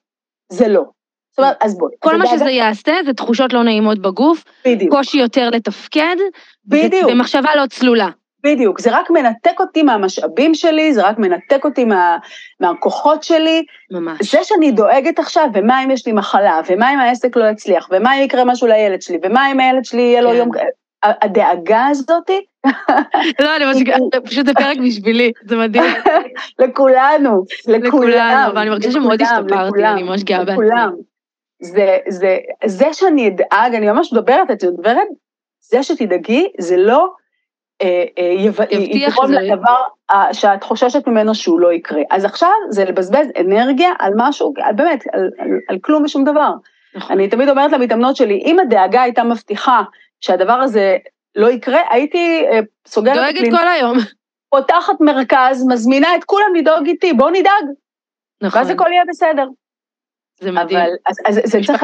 זה לא. זאת אומרת, אז בואי. כל מה שזה יעשה זה תחושות לא נעימות בגוף, בדיוק. קושי יותר לתפקד, בדיוק. ומחשבה לא צלולה. בדיוק, זה רק מנתק אותי מהמשאבים שלי, זה רק מנתק אותי מה, מהכוחות שלי. ממש. זה שאני דואגת עכשיו, ומה אם יש לי מחלה, ומה אם העסק לא יצליח, ומה אם יקרה משהו לילד שלי, ומה אם הילד שלי יהיה לו כן. יום... הדאגה הזאתי... לא, אני פשוט זה פרק בשבילי, זה מדהים. לכולנו, לכולנו. ואני מרגישה שמאוד השתפרתי, אני ממש גאה בעצמי. זה, זה, זה שאני אדאג, אני ממש מדברת, את מדברת, זה שתדאגי, זה לא אה, אה, יגרום לדבר אה, שאת חוששת ממנו שהוא לא יקרה. אז עכשיו זה לבזבז אנרגיה על משהו, על, באמת, על, על, על כלום ושום דבר. נכון. אני תמיד אומרת למתאמנות שלי, אם הדאגה הייתה מבטיחה שהדבר הזה לא יקרה, הייתי סוגרת... דואגת כל היום. פותחת מרכז, מזמינה את כולם לדאוג איתי, בואו נדאג. נכון. ואז הכל יהיה בסדר. זה מדהים. אבל, אז, אז זה צריך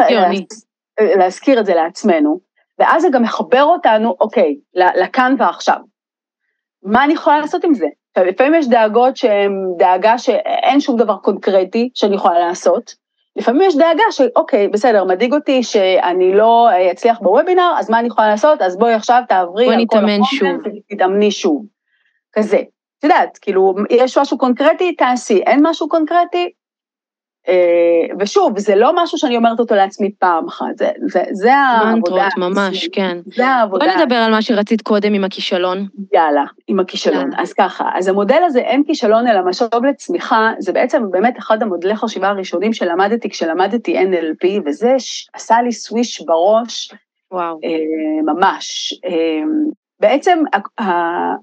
להזכיר את זה לעצמנו, ואז זה גם מחבר אותנו, אוקיי, לכאן ועכשיו. מה אני יכולה לעשות עם זה? עכשיו, לפעמים יש דאגות שהן דאגה שאין שום דבר קונקרטי שאני יכולה לעשות. לפעמים יש דאגה שאוקיי, בסדר, מדאיג אותי שאני לא אצליח בוובינר, אז מה אני יכולה לעשות? אז בואי עכשיו תעברי על כל החומר ותתאמני שוב. כזה. את יודעת, כאילו, יש משהו קונקרטי, תעשי, אין משהו קונקרטי, אה, ושוב, זה לא משהו שאני אומרת אותו לעצמי פעם אחת, זה, זה, זה העבודה. מנטרות, ממש, כן. זה העבודה. בוא נדבר על מה שרצית קודם עם הכישלון. יאללה, עם הכישלון. יאללה. אז ככה, אז המודל הזה, אין כישלון אלא משוב לצמיחה, זה בעצם באמת אחד המודלי חשיבה הראשונים שלמדתי כשלמדתי NLP, וזה עשה לי סוויש בראש. וואו. אה, ממש. בעצם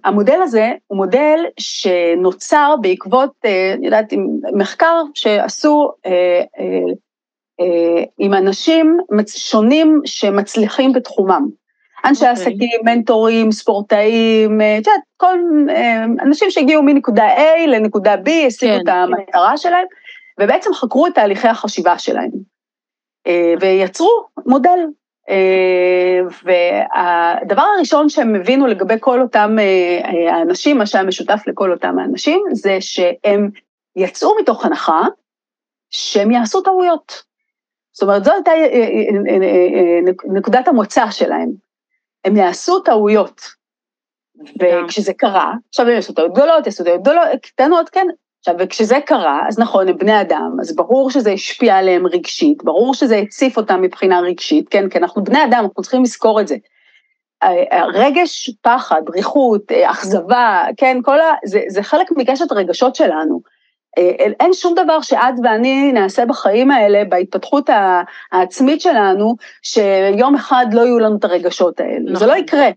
המודל הזה הוא מודל שנוצר בעקבות, אה, אני יודעת, מחקר שעשו אה, אה, עם אנשים שונים שמצליחים בתחומם. אנשי okay. אוקיי. עסקים, מנטורים, ספורטאים, את יודעת, כל אנשים שהגיעו מנקודה A לנקודה B, השיגו כן, את המטרה. שלהם, ובעצם חקרו את תהליכי החשיבה שלהם. ויצרו מודל והדבר הראשון שהם הבינו לגבי כל אותם אה, אה, האנשים, מה שהיה משותף לכל אותם האנשים, זה שהם יצאו מתוך הנחה שהם יעשו טעויות. זאת אומרת, זו הייתה נקודת המוצא שלהם. הם יעשו טעויות. וכשזה קרה, עכשיו הם יעשו טעויות גדולות, יעשו טעויות גדולות, קטנות, כן, עכשיו, וכשזה קרה, אז נכון, הם בני אדם, אז ברור שזה השפיע עליהם רגשית, ברור שזה הציף אותם מבחינה רגשית, כן, כי אנחנו בני אדם, אנחנו צריכים לזכור את זה. רגש, פחד, בריחות, אכזבה, כן, כל ה... זה, זה חלק מקשת הרגשות שלנו. אין שום דבר שאת ואני נעשה בחיים האלה, בהתפתחות העצמית שלנו, שיום אחד לא יהיו לנו את הרגשות האלה. נכון. זה לא יקרה.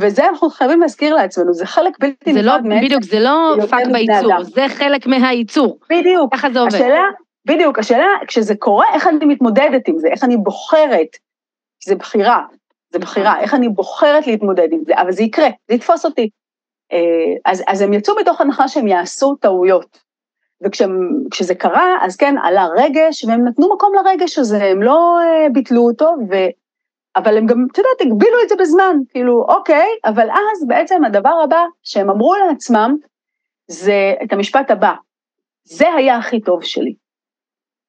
וזה אנחנו חייבים להזכיר לעצמנו, זה חלק בלתי נפרד לא, בדיוק, זה לא פאק בייצור, זה חלק מהייצור. בדיוק. ככה זה עובד. השאלה, בדיוק, השאלה, כשזה קורה, איך אני מתמודדת עם זה, איך אני בוחרת, זה בחירה, זה בחירה, איך אני בוחרת להתמודד עם זה, אבל זה יקרה, זה יתפוס אותי. אה, אז, אז הם יצאו מתוך הנחה שהם יעשו טעויות. וכשזה קרה, אז כן, עלה רגש, והם נתנו מקום לרגש הזה, הם לא uh, ביטלו אותו, ו... אבל הם גם, את יודעת, הגבילו את זה בזמן, כאילו, אוקיי, אבל אז בעצם הדבר הבא שהם אמרו לעצמם, זה את המשפט הבא, זה היה הכי טוב שלי.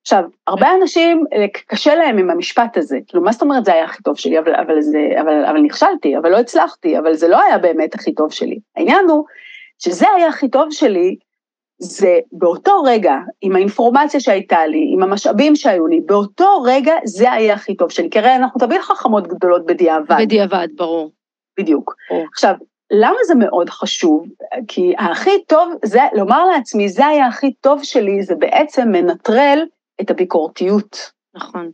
עכשיו, הרבה אנשים, אה, קשה להם עם המשפט הזה, כאילו, מה זאת אומרת זה היה הכי טוב שלי, אבל, אבל, זה, אבל, אבל נכשלתי, אבל לא הצלחתי, אבל זה לא היה באמת הכי טוב שלי. העניין הוא שזה היה הכי טוב שלי, זה באותו רגע, עם האינפורמציה שהייתה לי, עם המשאבים שהיו לי, באותו רגע זה היה הכי טוב שלי. כי הרי אנחנו תמיד חכמות גדולות בדיעבד. בדיעבד, ברור. בדיוק. ברור. עכשיו, למה זה מאוד חשוב? כי הכי טוב, זה, לומר לעצמי, זה היה הכי טוב שלי, זה בעצם מנטרל את הביקורתיות. נכון.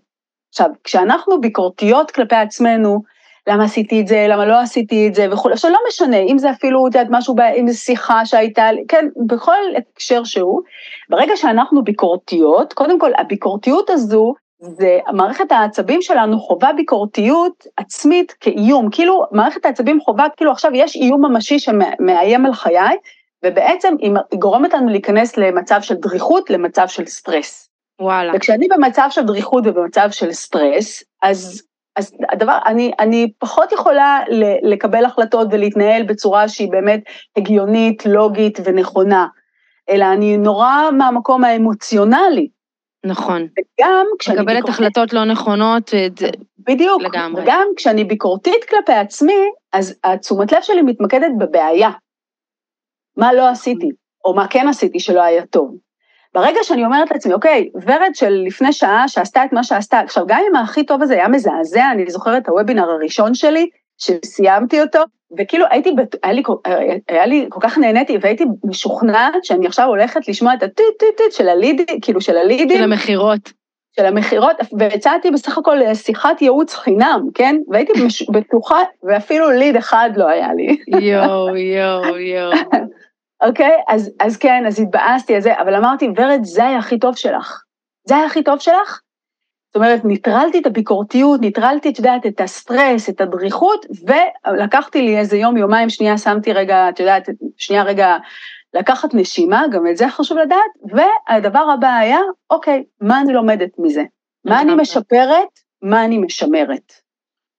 עכשיו, כשאנחנו ביקורתיות כלפי עצמנו, למה עשיתי את זה, למה לא עשיתי את זה וכולי. עכשיו, לא משנה, אם זה אפילו, את יודעת, משהו, אם זה שיחה שהייתה כן, בכל הקשר שהוא, ברגע שאנחנו ביקורתיות, קודם כל, הביקורתיות הזו, זה, מערכת העצבים שלנו חווה ביקורתיות עצמית כאיום, כאילו מערכת העצבים חווה, כאילו עכשיו יש איום ממשי שמאיים על חיי, ובעצם היא גורמת לנו להיכנס למצב של דריכות, למצב של סטרס. וואלה. וכשאני במצב של דריכות ובמצב של סטרס, אז אז הדבר, אני, אני פחות יכולה לקבל החלטות ולהתנהל בצורה שהיא באמת הגיונית, לוגית ונכונה, אלא אני נורא מהמקום האמוציונלי. נכון. וגם כשאני... מקבלת ביקורתית... החלטות לא נכונות, בדיוק. לגמרי. וגם כשאני ביקורתית כלפי עצמי, אז התשומת לב שלי מתמקדת בבעיה. מה לא עשיתי, או מה כן עשיתי שלא היה טוב. ברגע שאני אומרת לעצמי, אוקיי, ורד של לפני שעה שעשתה את מה שעשתה, עכשיו גם אם הכי טוב הזה היה מזעזע, אני זוכרת את הוובינר הראשון שלי, שסיימתי אותו, וכאילו הייתי, היה לי, היה לי, כל כך נהניתי, והייתי משוכנעת שאני עכשיו הולכת לשמוע את הטיט טיט טיט של הלידי, כאילו של הלידים. של המכירות. של המכירות, והצעתי בסך הכל שיחת ייעוץ חינם, כן? והייתי בטוחה, ואפילו ליד אחד לא היה לי. יואו, יואו, יואו. אוקיי? אז, אז כן, אז התבאסתי על זה, אבל אמרתי, ורד, זה היה הכי טוב שלך. זה היה הכי טוב שלך? זאת אומרת, ניטרלתי את הביקורתיות, ניטרלתי, את יודעת, את הסטרס, את הדריכות, ולקחתי לי איזה יום, יומיים, שנייה, שמתי רגע, את יודעת, שנייה רגע לקחת נשימה, גם את זה חשוב לדעת, והדבר הבא היה, אוקיי, מה אני לומדת מזה? מה אני משפרת? מה אני משמרת?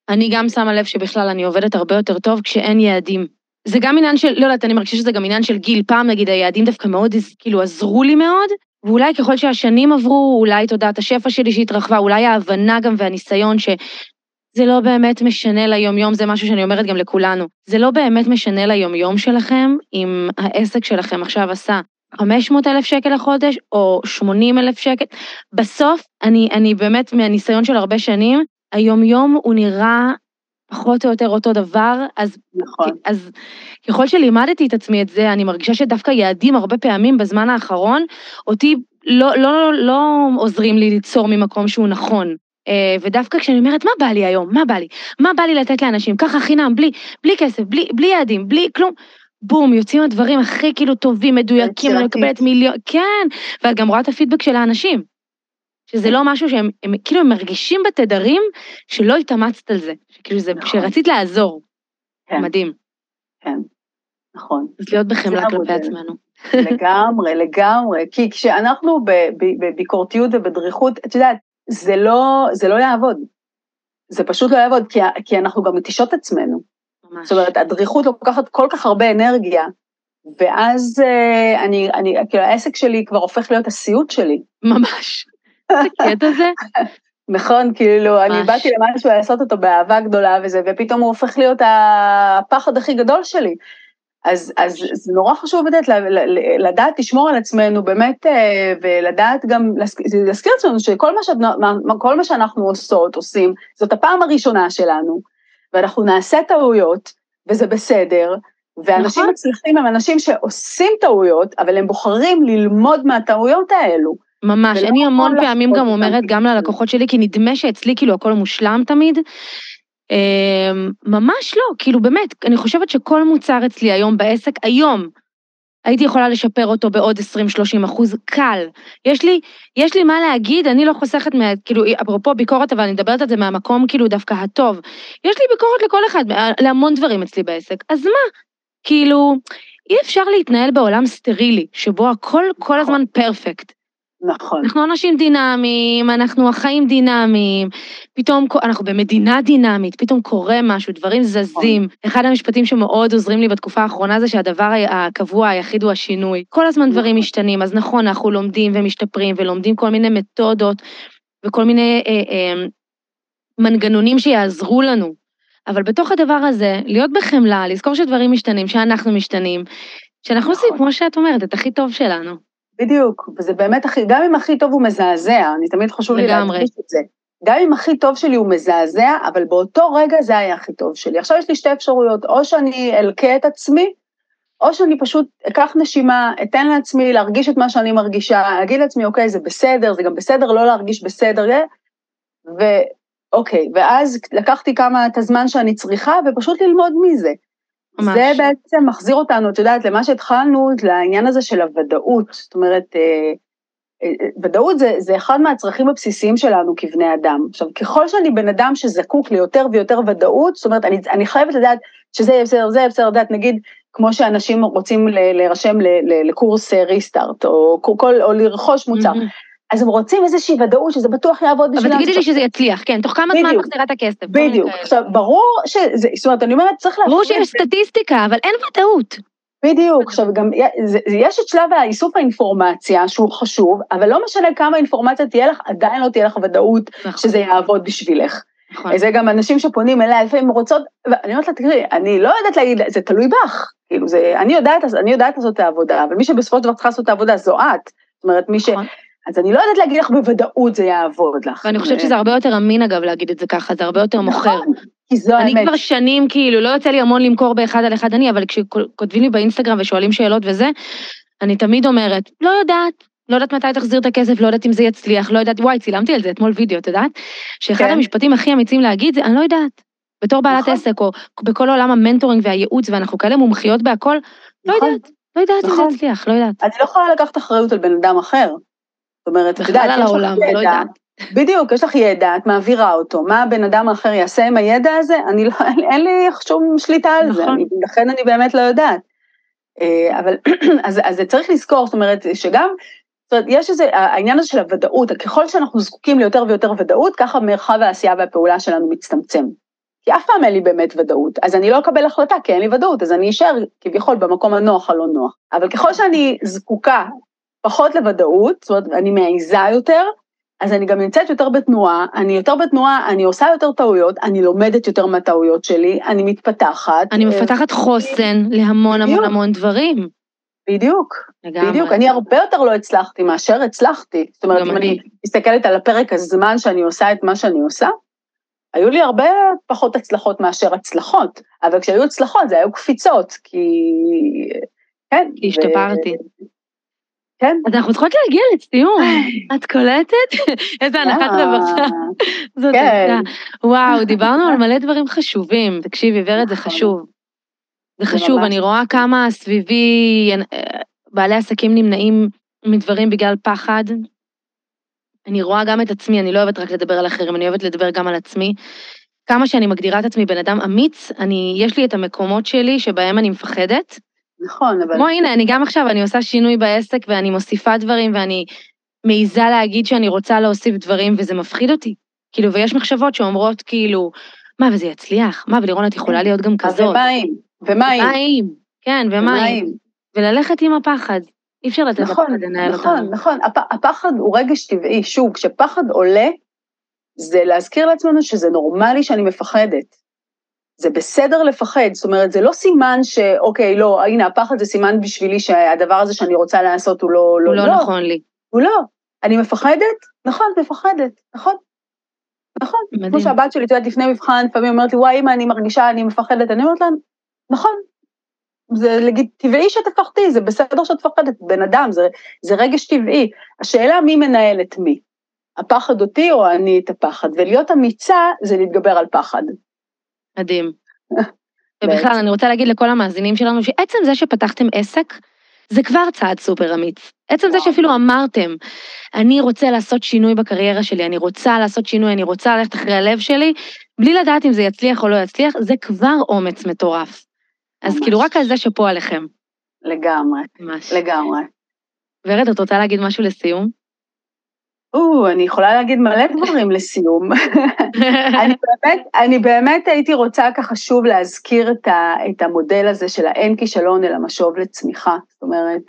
אני גם שמה לב שבכלל אני עובדת הרבה יותר טוב כשאין יעדים. זה גם עניין של, לא יודעת, אני מרגישה שזה גם עניין של גיל. פעם נגיד היעדים דווקא מאוד, כאילו, עזרו לי מאוד, ואולי ככל שהשנים עברו, אולי תודעת השפע שלי שהתרחבה, אולי ההבנה גם והניסיון שזה לא באמת משנה ליומיום, זה משהו שאני אומרת גם לכולנו. זה לא באמת משנה ליומיום שלכם אם העסק שלכם עכשיו עשה 500 אלף שקל לחודש או 80 אלף שקל. בסוף, אני, אני באמת, מהניסיון של הרבה שנים, היומיום הוא נראה פחות או יותר אותו דבר, אז, נכון. אז ככל שלימדתי את עצמי את זה, אני מרגישה שדווקא יעדים הרבה פעמים בזמן האחרון, אותי לא, לא, לא, לא עוזרים לי ליצור ממקום שהוא נכון. אה, ודווקא כשאני אומרת, מה בא לי היום? מה בא לי? מה בא לי לתת לאנשים? ככה חינם, בלי, בלי כסף, בלי, בלי יעדים, בלי כלום. בום, יוצאים הדברים הכי כאילו טובים, מדויקים, אני מקבלת מיליון, כן, ואת גם רואה את הפידבק של האנשים. שזה לא משהו שהם, הם, כאילו הם מרגישים בתדרים שלא התאמצת על זה, שכאילו זה, נכון. שרצית לעזור. כן. מדהים. כן, נכון. אז להיות בחמלה כלפי עצמנו. לגמרי, לגמרי, כי כשאנחנו בביקורתיות ובדריכות, את יודעת, זה לא, זה לא יעבוד. זה פשוט לא יעבוד, כי, כי אנחנו גם מתישות עצמנו. ממש. זאת אומרת, הדריכות לוקחת כל כך הרבה אנרגיה, ואז אה, אני, אני, כאילו העסק שלי כבר הופך להיות הסיוט שלי. ממש. הקטע זה? נכון, כאילו, אני באתי למשהו לעשות אותו באהבה גדולה וזה, ופתאום הוא הופך להיות הפחד הכי גדול שלי. אז, אז זה נורא חשוב לדעת, לדעת לשמור על עצמנו באמת, אה, ולדעת גם, להזכיר לעצמנו שכל מה, שאת, כל מה שאנחנו עושות, עושים, זאת הפעם הראשונה שלנו, ואנחנו נעשה טעויות, וזה בסדר, ואנשים נכון. מצליחים הם אנשים שעושים טעויות, אבל הם בוחרים ללמוד מהטעויות האלו. ממש, אני המון פעמים גם אומרת גם ללקוחות שלי, כי נדמה שאצלי כאילו הכל מושלם תמיד. אמ, ממש לא, כאילו באמת, אני חושבת שכל מוצר אצלי היום בעסק, היום, הייתי יכולה לשפר אותו בעוד 20-30 אחוז, קל. יש לי, יש לי מה להגיד, אני לא חוסכת, מה, כאילו, אפרופו ביקורת, אבל אני מדברת על זה מהמקום כאילו דווקא הטוב. יש לי ביקורת לכל אחד, להמון דברים אצלי בעסק, אז מה? כאילו, אי אפשר להתנהל בעולם סטרילי, שבו הכל כל הזמן פרפקט. נכון. אנחנו אנשים דינמיים, אנחנו החיים דינמיים, פתאום אנחנו במדינה דינמית, פתאום קורה משהו, דברים זזים. נכון. אחד המשפטים שמאוד עוזרים לי בתקופה האחרונה זה שהדבר הקבוע היחיד הוא השינוי. כל הזמן נכון. דברים משתנים, אז נכון, אנחנו לומדים ומשתפרים ולומדים כל מיני מתודות וכל מיני אה, אה, מנגנונים שיעזרו לנו. אבל בתוך הדבר הזה, להיות בחמלה, לזכור שדברים משתנים, שאנחנו משתנים, שאנחנו עושים, נכון. כמו שאת אומרת, את הכי טוב שלנו. בדיוק, וזה באמת הכי, גם אם הכי טוב הוא מזעזע, אני תמיד חשוב לי להדגיש את זה. גם אם הכי טוב שלי הוא מזעזע, אבל באותו רגע זה היה הכי טוב שלי. עכשיו יש לי שתי אפשרויות, או שאני אלקה את עצמי, או שאני פשוט אקח נשימה, אתן לעצמי להרגיש את מה שאני מרגישה, אגיד לעצמי, אוקיי, זה בסדר, זה גם בסדר לא להרגיש בסדר, ואוקיי, ואז לקחתי כמה, את הזמן שאני צריכה, ופשוט ללמוד מזה. ממש. זה בעצם מחזיר אותנו, את יודעת, למה שהתחלנו, לעניין הזה של הוודאות. זאת אומרת, אה, אה, אה, ודאות זה, זה אחד מהצרכים הבסיסיים שלנו כבני אדם. עכשיו, ככל שאני בן אדם שזקוק ליותר ויותר ודאות, זאת אומרת, אני, אני חייבת לדעת שזה יהיה בסדר, זה יהיה בסדר, לדעת, נגיד, כמו שאנשים רוצים להירשם לקורס ריסטארט, או, או לרכוש מוצר. Mm-hmm. אז הם רוצים איזושהי ודאות שזה בטוח יעבוד בשבילם. אבל תגידי לי שזה יצליח, כן, תוך כמה זמן מחזירה את הכסף? בדיוק, עכשיו, ברור שזה, זאת אומרת, אני אומרת, צריך להפריד. ברור שיש סטטיסטיקה, אבל אין ודאות. בדיוק, עכשיו גם יש את שלב האיסוף האינפורמציה שהוא חשוב, אבל לא משנה כמה אינפורמציה תהיה לך, עדיין לא תהיה לך ודאות נכון. שזה יעבוד בשבילך. נכון. זה גם אנשים שפונים אליי, לפעמים רוצות, ואני אומרת לה, תראי, אני לא יודעת להגיד, זה תלוי בך, כאילו זה, אני יודעת, אני יודעת לעשות את העבודה, אבל מי שבסופו של דבר צריכה לעשות את העבודה זו את. זאת אומרת, מי ש... נכון. אז אני לא יודעת להגיד לך בוודאות זה יעבוד לך. ואני חושבת שזה הרבה יותר אמין אגב להגיד את זה ככה, זה הרבה יותר מוכר. נכון, כי זו האמת. אני כבר שנים כאילו, לא יוצא לי המון למכור באחד על אחד אני, אבל כשכותבים לי באינסטגרם ושואלים שאלות וזה, אני תמיד אומרת, לא יודעת, לא יודעת מתי תחזיר את הכסף, לא יודעת אם זה יצליח, לא יודעת, וואי, צילמתי על זה אתמול וידאו, את יודעת? שאחד כן. המשפטים הכי אמיצים להגיד זה, אני לא יודעת. בתור בעלת נכון. עסק, או בכל עולם המנטורינג והייעוץ, ואנחנו כאלה מומחיות בהכל, לא נכון. יודעת, לא יודעת נכון. אם זה יצליח, לא יודעת. אני לא יכולה לקחת אחריות על בן אדם אחר. זאת אומרת, את יודעת, יש לך לא בדיוק, יש לך ידע, את מעבירה אותו, מה הבן אדם האחר יעשה עם הידע הזה? אני לא, אין לי שום שליטה על נכון. זה, אני, לכן אני באמת לא יודעת. אה, אבל, אז, אז זה צריך לזכור, זאת אומרת, שגם, זאת אומרת, יש איזה, העניין הזה של הוודאות, ככל שאנחנו זקוקים ליותר ויותר ודאות, ככה מרחב העשייה והפעולה שלנו מצטמצם. כי אף פעם אין לי באמת ודאות, אז אני לא אקבל החלטה כי אין לי ודאות, אז אני אשאר כביכול במקום הנוח הלא נוח. אבל ככל שאני זקוקה פחות לוודאות, זאת אומרת, אני מעיזה יותר, אז אני גם נמצאת יותר בתנועה, אני יותר בתנועה, אני עושה יותר טעויות, אני לומדת יותר מהטעויות שלי, אני מתפתחת. אני מפתחת חוסן להמון המון המון דברים. בדיוק, לגמרי. בדיוק, אני הרבה יותר לא הצלחתי מאשר הצלחתי. זאת אומרת, אם אני מסתכלת על הפרק הזמן שאני עושה את מה שאני עושה, היו לי הרבה פחות הצלחות מאשר הצלחות, אבל כשהיו הצלחות זה היו קפיצות, כי... כן. כי השתפרתי. ו... כן. אז אנחנו צריכות להגיע לסיום, את קולטת? איזה הנחת רווחה. זאת כן. הייתה. וואו, דיברנו על מלא דברים חשובים. תקשיבי, ורד, זה נכון. חשוב. זה חשוב, אני רואה כמה סביבי בעלי עסקים נמנעים מדברים בגלל פחד. אני רואה גם את עצמי, אני לא אוהבת רק לדבר על אחרים, אני אוהבת לדבר גם על עצמי. כמה שאני מגדירה את עצמי בן אדם אמיץ, אני, יש לי את המקומות שלי שבהם אני מפחדת. נכון, אבל... כמו הנה, אני גם עכשיו, אני עושה שינוי בעסק ואני מוסיפה דברים ואני מעיזה להגיד שאני רוצה להוסיף דברים וזה מפחיד אותי. כאילו, ויש מחשבות שאומרות כאילו, מה, וזה יצליח? מה, ולירון, את יכולה להיות גם כזאת. ומה אם? ומה אם? כן, ומה אם? וללכת עם הפחד. אי אפשר לתת נכון, לפחד לנהל נכון, אותנו. נכון, נכון. הפ, הפחד הוא רגש טבעי. שוב, כשפחד עולה, זה להזכיר לעצמנו שזה נורמלי שאני מפחדת. זה בסדר לפחד, זאת אומרת, זה לא סימן שאוקיי, לא, הנה, הפחד זה סימן בשבילי שהדבר הזה שאני רוצה לעשות הוא לא... לא הוא לא, לא נכון לי. הוא לא. אני מפחדת? נכון, מפחדת, נכון. נכון. מדהים. כמו שהבת שלי, את יודעת, לפני מבחן, לפעמים אומרת לי, וואי, אמא, אני מרגישה, אני מפחדת. אני אומרת לה, נכון. זה לגיד, טבעי שתפחדי, זה בסדר שאת מפחדת, בן אדם, זה, זה רגש טבעי. השאלה מי מנהל את מי, הפחד אותי או אני את הפחד, ולהיות אמיצה זה להתגבר על פחד. מדהים. ובכלל, אני רוצה להגיד לכל המאזינים שלנו, שעצם זה שפתחתם עסק, זה כבר צעד סופר אמיץ. עצם זה. שאפילו אמרתם, אני רוצה לעשות שינוי בקריירה שלי, אני רוצה לעשות שינוי, אני רוצה ללכת אחרי הלב שלי, בלי לדעת אם זה יצליח או לא יצליח, זה כבר אומץ מטורף. אז ממש. כאילו רק על זה שאפו עליכם, לגמרי, ממש. לגמרי. ורד, את רוצה להגיד משהו לסיום? או, אני יכולה להגיד מלא דברים לסיום. אני באמת, אני באמת הייתי רוצה ככה שוב להזכיר את, ה, את המודל הזה של האין כישלון אלא משוב לצמיחה. זאת אומרת,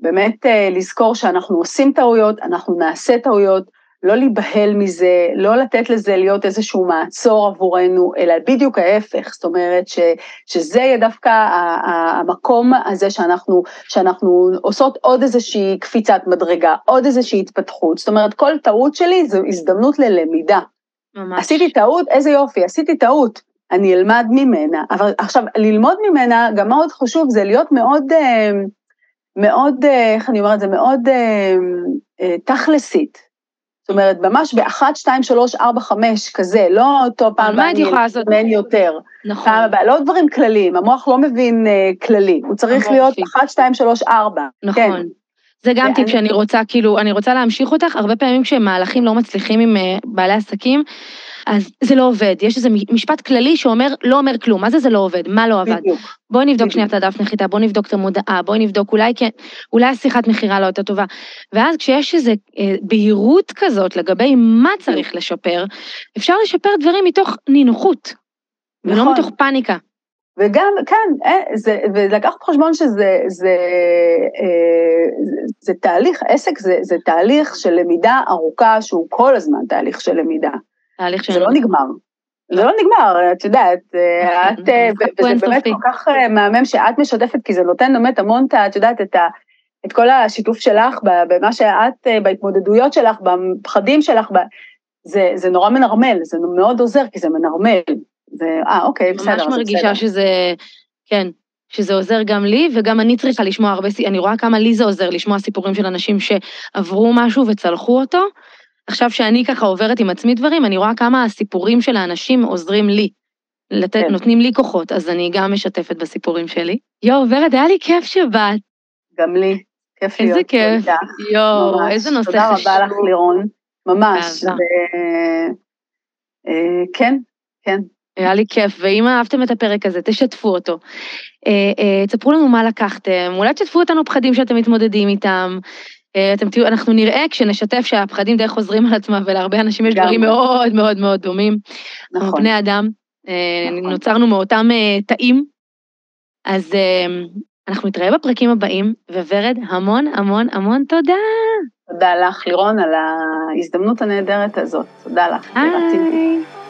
באמת אה, לזכור שאנחנו עושים טעויות, אנחנו נעשה טעויות, לא להיבהל מזה, לא לתת לזה להיות איזשהו מעצור עבורנו, אלא בדיוק ההפך, זאת אומרת ש, שזה יהיה דווקא המקום הזה שאנחנו, שאנחנו עושות עוד איזושהי קפיצת מדרגה, עוד איזושהי התפתחות, זאת אומרת כל טעות שלי זו הזדמנות ללמידה. ממש. עשיתי טעות, איזה יופי, עשיתי טעות, אני אלמד ממנה, אבל עכשיו ללמוד ממנה גם מאוד חשוב זה להיות מאוד, אה, מאוד, אה, איך אני אומרת, זה מאוד אה, תכלסית. זאת אומרת, ממש באחת, שתיים, שלוש, ארבע, חמש, כזה, לא אותו פעם מה את יכולה לעשות? אתאמן יותר. נכון. פעם הבאה, לא דברים כלליים, המוח לא מבין אה, כללי, הוא צריך להיות אמורפי. אחת, שתיים, שלוש, ארבע. כן. נכון. זה גם ואני- טיפ שאני רוצה, כאילו, אני רוצה להמשיך אותך, הרבה פעמים כשמהלכים לא מצליחים עם אה, בעלי עסקים, אז זה לא עובד. יש איזה משפט כללי שאומר, לא אומר כלום. מה זה זה לא עובד? מה לא עבד? בדיוק. בואי נבדוק. שנייה את הדף נחיתה, בואי נבדוק את המודעה, בואי נבדוק, אולי כן, אולי השיחת מכירה לא יותר טובה. ואז כשיש איזו אה, בהירות כזאת לגבי מה צריך לשפר, אפשר לשפר דברים מתוך נינוחות, ולא נכון. מתוך פאניקה. וגם, כן, אה, זה, ולקחת בחשבון שזה זה, אה, זה, זה תהליך, עסק זה, זה תהליך של למידה ארוכה, שהוא כל הזמן תהליך של למידה. תהליך זה של... לא נגמר. זה לא נגמר, את יודעת, אה, את, אה, וזה אינסופי. באמת כל כך אה, מהמם שאת משתפת, כי זה נותן באמת המון, את יודעת, את ה... את כל השיתוף שלך במה שאת, אה, בהתמודדויות שלך, בפחדים שלך, ב... זה, זה נורא מנרמל, זה מאוד עוזר, כי זה מנרמל. זה, אה, אוקיי, בסדר, ממש זה מרגישה בסדר. שזה, כן, שזה עוזר גם לי, וגם אני צריכה לשמוע הרבה, אני רואה כמה לי זה עוזר לשמוע סיפורים של אנשים שעברו משהו וצלחו אותו. עכשיו שאני ככה עוברת עם עצמי דברים, אני רואה כמה הסיפורים של האנשים עוזרים לי. לתת, כן. נותנים לי כוחות, אז אני גם משתפת בסיפורים שלי. יואו, ורד, היה לי כיף שבאת. גם לי, כיף איזה להיות כיף. יואו, ממש. איזה נושא תודה חשוב. רבה לך, לירון. ממש. ו- אה, כן, כן. היה לי כיף, ואם אהבתם את הפרק הזה, תשתפו אותו. אה, אה, תספרו לנו מה לקחתם, אולי תשתפו אותנו פחדים שאתם מתמודדים איתם. אה, אתם תראו, אנחנו נראה כשנשתף שהפחדים די חוזרים על עצמם, ולהרבה אנשים יש דברים. מאוד מאוד מאוד דומים. אנחנו נכון. בני אדם, אה, נכון. נוצרנו מאותם אה, תאים. אז אנחנו נתראה בפרקים הבאים, וורד, המון המון המון תודה. תודה לך, לירון, על ההזדמנות הנהדרת הזאת. תודה לך. היי.